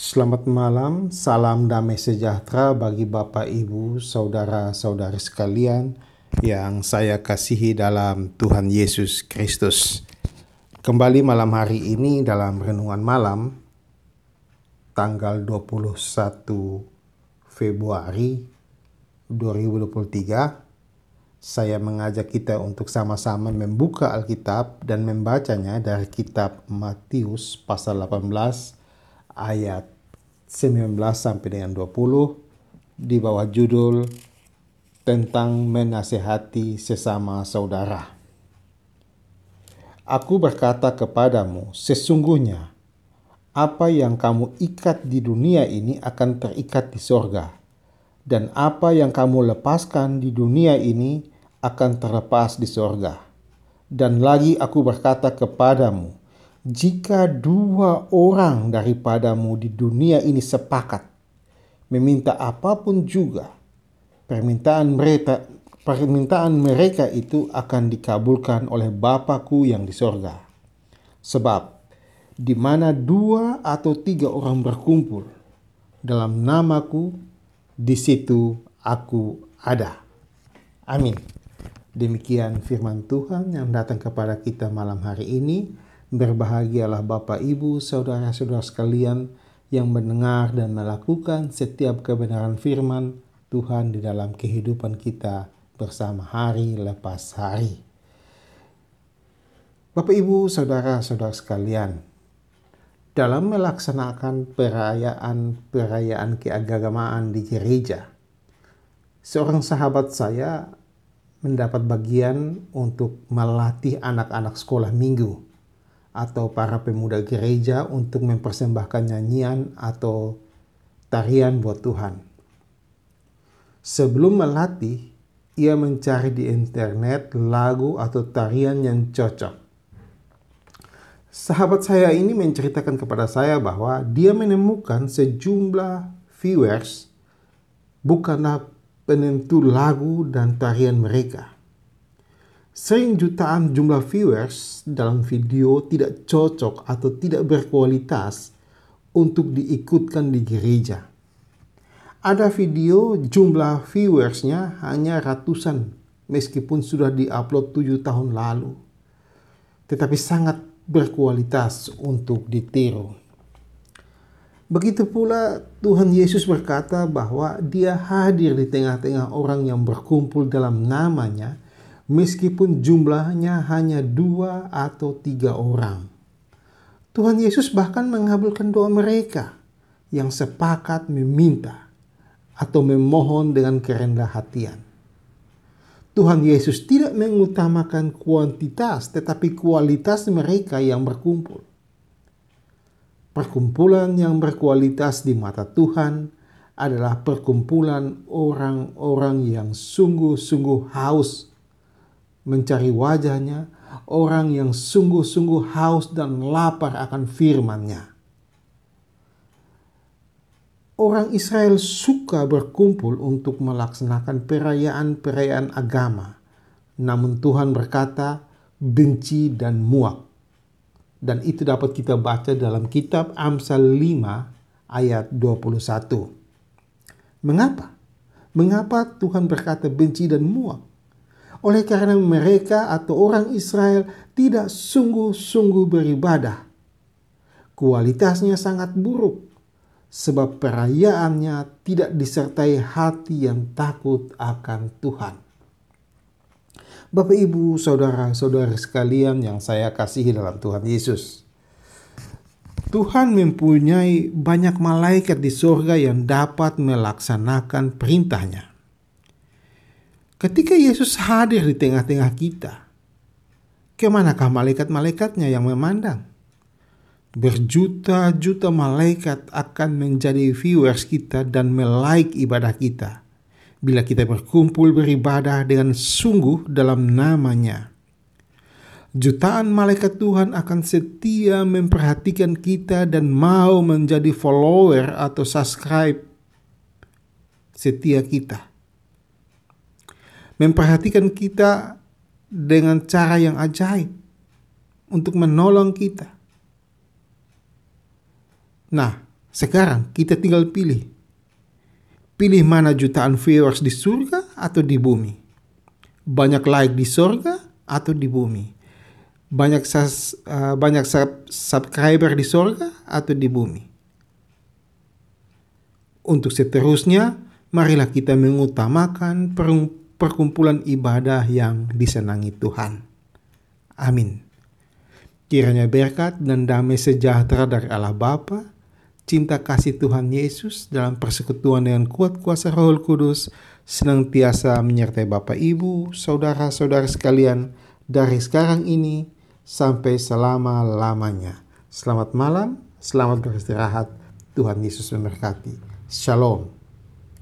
Selamat malam, salam damai sejahtera bagi Bapak, Ibu, saudara-saudari sekalian yang saya kasihi dalam Tuhan Yesus Kristus. Kembali malam hari ini dalam renungan malam tanggal 21 Februari 2023 saya mengajak kita untuk sama-sama membuka Alkitab dan membacanya dari kitab Matius pasal 18 ayat 19 sampai dengan 20 di bawah judul tentang menasehati sesama saudara. Aku berkata kepadamu, sesungguhnya apa yang kamu ikat di dunia ini akan terikat di sorga, dan apa yang kamu lepaskan di dunia ini akan terlepas di sorga. Dan lagi aku berkata kepadamu, jika dua orang daripadamu di dunia ini sepakat meminta apa pun juga, permintaan mereka permintaan mereka itu akan dikabulkan oleh Bapakku yang di sorga. Sebab di mana dua atau tiga orang berkumpul dalam namaku, di situ aku ada. Amin. Demikian firman Tuhan yang datang kepada kita malam hari ini. Berbahagialah Bapak, Ibu, saudara-saudara sekalian yang mendengar dan melakukan setiap kebenaran firman Tuhan di dalam kehidupan kita bersama hari lepas hari. Bapak, Ibu, saudara-saudara sekalian, dalam melaksanakan perayaan-perayaan keagamaan di gereja, seorang sahabat saya mendapat bagian untuk melatih anak-anak sekolah minggu atau para pemuda gereja untuk mempersembahkan nyanyian atau tarian buat Tuhan. Sebelum melatih, ia mencari di internet lagu atau tarian yang cocok. Sahabat saya ini menceritakan kepada saya bahwa dia menemukan sejumlah viewers bukanlah penentu lagu dan tarian mereka Sering jutaan jumlah viewers dalam video tidak cocok atau tidak berkualitas untuk diikutkan di gereja. Ada video jumlah viewersnya hanya ratusan meskipun sudah diupload tujuh tahun lalu. Tetapi sangat berkualitas untuk ditiru. Begitu pula Tuhan Yesus berkata bahwa dia hadir di tengah-tengah orang yang berkumpul dalam namanya meskipun jumlahnya hanya dua atau tiga orang. Tuhan Yesus bahkan mengabulkan doa mereka yang sepakat meminta atau memohon dengan kerendah hatian. Tuhan Yesus tidak mengutamakan kuantitas tetapi kualitas mereka yang berkumpul. Perkumpulan yang berkualitas di mata Tuhan adalah perkumpulan orang-orang yang sungguh-sungguh haus mencari wajahnya, orang yang sungguh-sungguh haus dan lapar akan firman-Nya. Orang Israel suka berkumpul untuk melaksanakan perayaan-perayaan agama. Namun Tuhan berkata, benci dan muak. Dan itu dapat kita baca dalam kitab Amsal 5 ayat 21. Mengapa? Mengapa Tuhan berkata benci dan muak? Oleh karena mereka atau orang Israel tidak sungguh-sungguh beribadah. Kualitasnya sangat buruk sebab perayaannya tidak disertai hati yang takut akan Tuhan. Bapak, ibu, saudara-saudara sekalian yang saya kasihi dalam Tuhan Yesus, Tuhan mempunyai banyak malaikat di surga yang dapat melaksanakan perintahnya. Ketika Yesus hadir di tengah-tengah kita, ke manakah malaikat-malaikatnya yang memandang? Berjuta-juta malaikat akan menjadi viewers kita dan melaik ibadah kita bila kita berkumpul beribadah dengan sungguh dalam namanya. Jutaan malaikat Tuhan akan setia memperhatikan kita dan mau menjadi follower atau subscribe setia kita memperhatikan kita dengan cara yang ajaib untuk menolong kita. Nah, Sekarang kita tinggal pilih. Pilih mana jutaan viewers di surga atau di bumi. Banyak like di surga atau di bumi. Banyak uh, banyak sub subscriber di surga atau di bumi. Untuk seterusnya, marilah kita mengutamakan perkumpulan ibadah yang disenangi Tuhan. Amin. Kiranya berkat dan damai sejahtera dari Allah Bapa, cinta kasih Tuhan Yesus dalam persekutuan dengan kuat kuasa Roh Kudus senantiasa menyertai Bapak Ibu, saudara-saudara sekalian dari sekarang ini sampai selama-lamanya. Selamat malam, selamat beristirahat. Tuhan Yesus memberkati. Shalom.